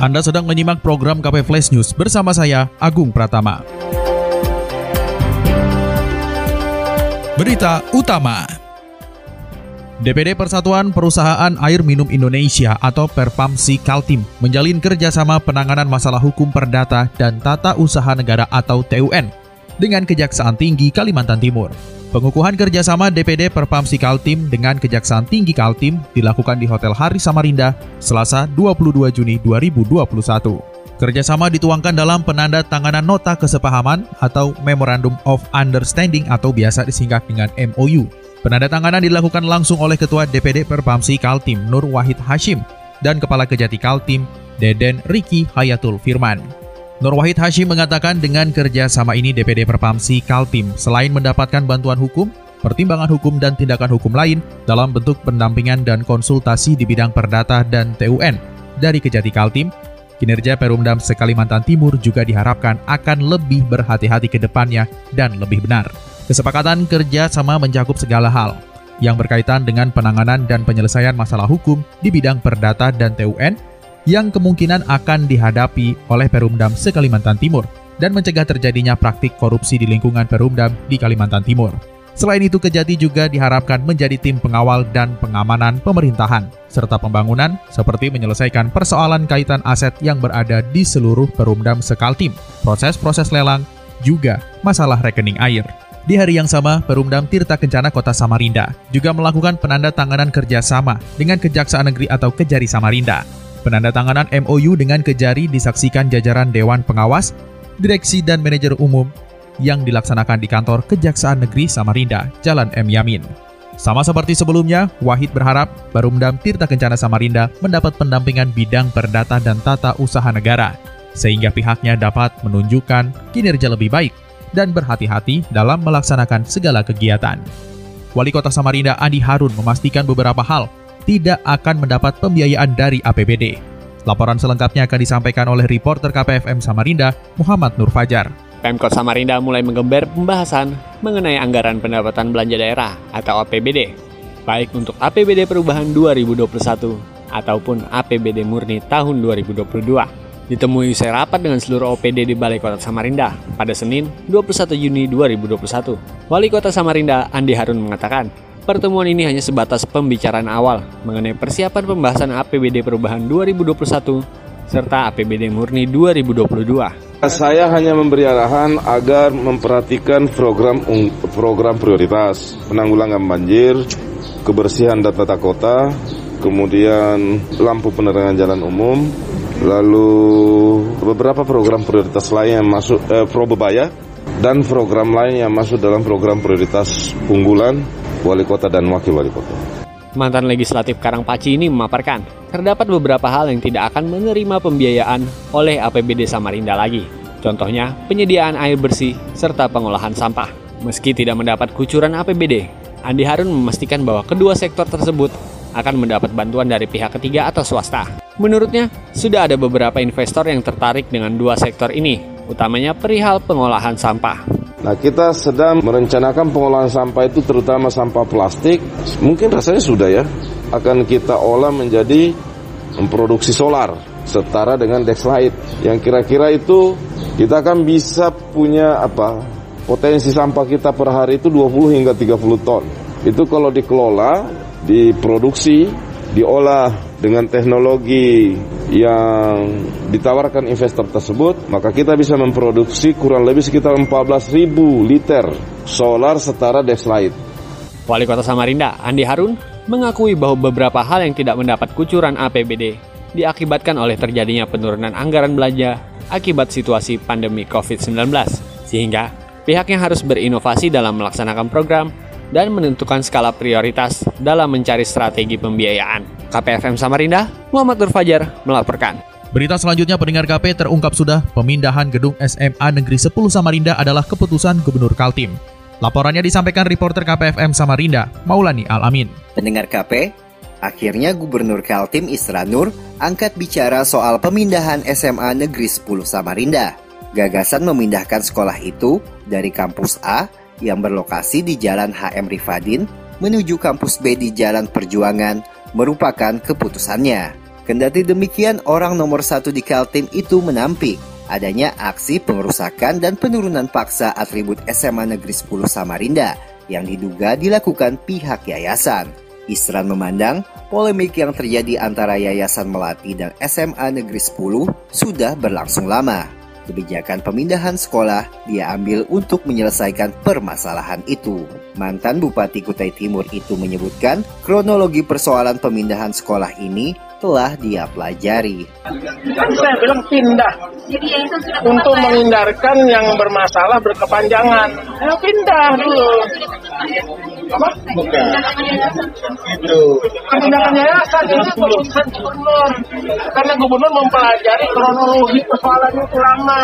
Anda sedang menyimak program KP Flash News bersama saya, Agung Pratama. Berita utama DPD Persatuan Perusahaan Air Minum Indonesia atau Perpamsi Kaltim menjalin kerjasama penanganan masalah hukum perdata dan tata usaha negara atau TUN dengan Kejaksaan Tinggi Kalimantan Timur. Pengukuhan kerjasama DPD Perpamsi Kaltim dengan Kejaksaan Tinggi Kaltim dilakukan di Hotel Hari Samarinda, Selasa 22 Juni 2021. Kerjasama dituangkan dalam penanda tanganan nota kesepahaman atau Memorandum of Understanding atau biasa disingkat dengan MOU. Penanda tanganan dilakukan langsung oleh Ketua DPD Perpamsi Kaltim Nur Wahid Hashim dan Kepala Kejati Kaltim Deden Riki Hayatul Firman. Nur Wahid Hashim mengatakan dengan kerja sama ini DPD Perpamsi Kaltim selain mendapatkan bantuan hukum, pertimbangan hukum dan tindakan hukum lain dalam bentuk pendampingan dan konsultasi di bidang perdata dan TUN dari Kejati Kaltim, kinerja Perumdam Sekalimantan Timur juga diharapkan akan lebih berhati-hati ke depannya dan lebih benar. Kesepakatan kerja sama mencakup segala hal yang berkaitan dengan penanganan dan penyelesaian masalah hukum di bidang perdata dan TUN yang kemungkinan akan dihadapi oleh Perumdam se-Kalimantan Timur dan mencegah terjadinya praktik korupsi di lingkungan Perumdam di Kalimantan Timur. Selain itu, Kejati juga diharapkan menjadi tim pengawal dan pengamanan pemerintahan, serta pembangunan seperti menyelesaikan persoalan kaitan aset yang berada di seluruh Perumdam Sekaltim, proses-proses lelang, juga masalah rekening air. Di hari yang sama, Perumdam Tirta Kencana Kota Samarinda juga melakukan penanda tanganan kerjasama dengan Kejaksaan Negeri atau Kejari Samarinda Penandatanganan MOU dengan Kejari disaksikan jajaran Dewan Pengawas, Direksi dan Manajer Umum yang dilaksanakan di kantor Kejaksaan Negeri Samarinda, Jalan M. Yamin. Sama seperti sebelumnya, Wahid berharap Barumdam Tirta Kencana Samarinda mendapat pendampingan bidang perdata dan tata usaha negara, sehingga pihaknya dapat menunjukkan kinerja lebih baik dan berhati-hati dalam melaksanakan segala kegiatan. Wali Kota Samarinda Andi Harun memastikan beberapa hal tidak akan mendapat pembiayaan dari APBD. Laporan selengkapnya akan disampaikan oleh reporter KPFM Samarinda, Muhammad Nur Fajar. Pemkot Samarinda mulai menggember pembahasan mengenai anggaran pendapatan belanja daerah atau APBD, baik untuk APBD perubahan 2021 ataupun APBD murni tahun 2022. Ditemui usai rapat dengan seluruh OPD di Balai Kota Samarinda pada Senin 21 Juni 2021. Wali Kota Samarinda Andi Harun mengatakan, Pertemuan ini hanya sebatas pembicaraan awal mengenai persiapan pembahasan APBD perubahan 2021 serta APBD murni 2022. Saya hanya memberi arahan agar memperhatikan program program prioritas, penanggulangan banjir, kebersihan dan tata kota, kemudian lampu penerangan jalan umum, lalu beberapa program prioritas lain yang masuk eh, Probebaya dan program lain yang masuk dalam program prioritas unggulan wali kota dan wakil wali kota. Mantan legislatif Karangpaci ini memaparkan, terdapat beberapa hal yang tidak akan menerima pembiayaan oleh APBD Samarinda lagi. Contohnya, penyediaan air bersih serta pengolahan sampah. Meski tidak mendapat kucuran APBD, Andi Harun memastikan bahwa kedua sektor tersebut akan mendapat bantuan dari pihak ketiga atau swasta. Menurutnya, sudah ada beberapa investor yang tertarik dengan dua sektor ini, utamanya perihal pengolahan sampah. Nah kita sedang merencanakan pengolahan sampah itu terutama sampah plastik. Mungkin rasanya sudah ya Akan kita olah menjadi memproduksi solar Setara dengan Dexlite. Yang kira-kira itu kita akan bisa punya apa Potensi sampah kita per hari itu 20 hingga 30 ton. Itu kalau dikelola, diproduksi, diolah dengan teknologi yang ditawarkan investor tersebut, maka kita bisa memproduksi kurang lebih sekitar 14.000 liter solar setara Deslite. Wali Kota Samarinda, Andi Harun, mengakui bahwa beberapa hal yang tidak mendapat kucuran APBD diakibatkan oleh terjadinya penurunan anggaran belanja akibat situasi pandemi COVID-19, sehingga pihaknya harus berinovasi dalam melaksanakan program dan menentukan skala prioritas dalam mencari strategi pembiayaan. KPFM Samarinda, Muhammad Nur Fajar melaporkan. Berita selanjutnya pendengar KP terungkap sudah pemindahan gedung SMA Negeri 10 Samarinda adalah keputusan Gubernur Kaltim. Laporannya disampaikan reporter KPFM Samarinda, Maulani Alamin. Pendengar KP, akhirnya Gubernur Kaltim Isra Nur angkat bicara soal pemindahan SMA Negeri 10 Samarinda. Gagasan memindahkan sekolah itu dari kampus A yang berlokasi di Jalan HM Rifadin menuju kampus B di Jalan Perjuangan merupakan keputusannya. Kendati demikian, orang nomor satu di Kaltim itu menampik adanya aksi pengerusakan dan penurunan paksa atribut SMA Negeri 10 Samarinda yang diduga dilakukan pihak yayasan. Isran memandang polemik yang terjadi antara Yayasan Melati dan SMA Negeri 10 sudah berlangsung lama. Kebijakan pemindahan sekolah dia ambil untuk menyelesaikan permasalahan itu. Mantan Bupati Kutai Timur itu menyebutkan kronologi persoalan pemindahan sekolah ini telah dia pelajari. Kan saya bilang pindah untuk menghindarkan yang bermasalah berkepanjangan. Ya pindah dulu. Apa? Bukan. Itu. Pemindahan yayasan ini keputusan gubernur. Karena gubernur mempelajari kronologi persoalan itu lama.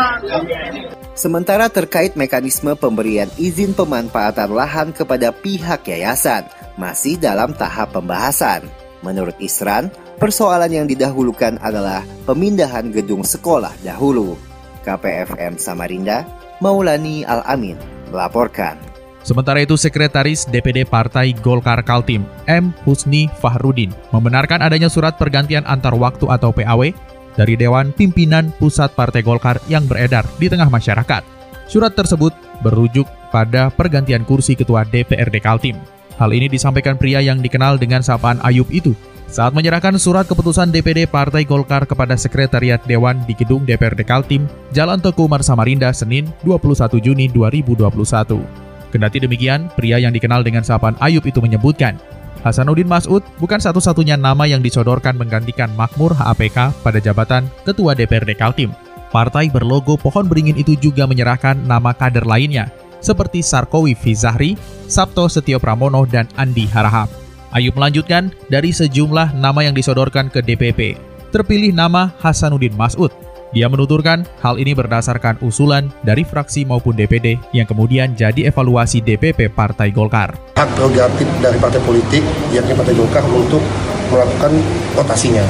Sementara terkait mekanisme pemberian izin pemanfaatan lahan kepada pihak yayasan masih dalam tahap pembahasan. Menurut Isran, persoalan yang didahulukan adalah pemindahan gedung sekolah dahulu. KPFM Samarinda, Maulani Al-Amin, melaporkan. Sementara itu, Sekretaris DPD Partai Golkar Kaltim, M. Husni Fahrudin, membenarkan adanya surat pergantian antar waktu atau PAW dari Dewan Pimpinan Pusat Partai Golkar yang beredar di tengah masyarakat. Surat tersebut berujuk pada pergantian kursi Ketua DPRD Kaltim. Hal ini disampaikan pria yang dikenal dengan sapaan Ayub itu saat menyerahkan surat keputusan DPD Partai Golkar kepada Sekretariat Dewan di Gedung DPRD Kaltim, Jalan Teguh Umar Samarinda, Senin 21 Juni 2021. Kendati demikian, pria yang dikenal dengan sapaan Ayub itu menyebutkan, Hasanuddin Masud bukan satu-satunya nama yang disodorkan menggantikan Makmur HAPK pada jabatan Ketua DPRD Kaltim. Partai berlogo pohon beringin itu juga menyerahkan nama kader lainnya, seperti Sarkowi Fizahri, Sabto Setio Pramono, dan Andi Harahap. Ayub melanjutkan, dari sejumlah nama yang disodorkan ke DPP, terpilih nama Hasanuddin Masud. Dia menuturkan hal ini berdasarkan usulan dari fraksi maupun DPD yang kemudian jadi evaluasi DPP Partai Golkar. Hak prerogatif dari partai politik, yakni Partai Golkar untuk melakukan rotasinya.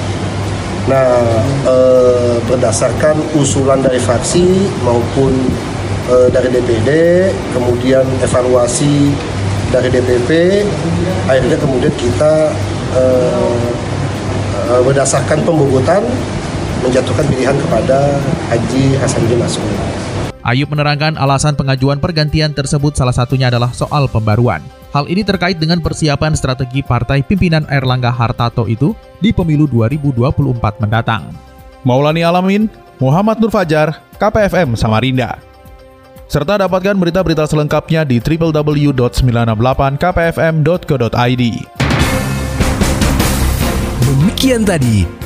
Nah, eh, berdasarkan usulan dari fraksi maupun eh, dari DPD, kemudian evaluasi dari DPP akhirnya kemudian kita uh, uh, berdasarkan pembobotan menjatuhkan pilihan kepada Haji Hasanuddin Masud. Ayub menerangkan alasan pengajuan pergantian tersebut salah satunya adalah soal pembaruan. Hal ini terkait dengan persiapan strategi partai pimpinan Erlangga Hartarto itu di pemilu 2024 mendatang. Maulani Alamin, Muhammad Nur Fajar, KPFM Samarinda. Serta dapatkan berita-berita selengkapnya di www.968kpfm.co.id. Demikian tadi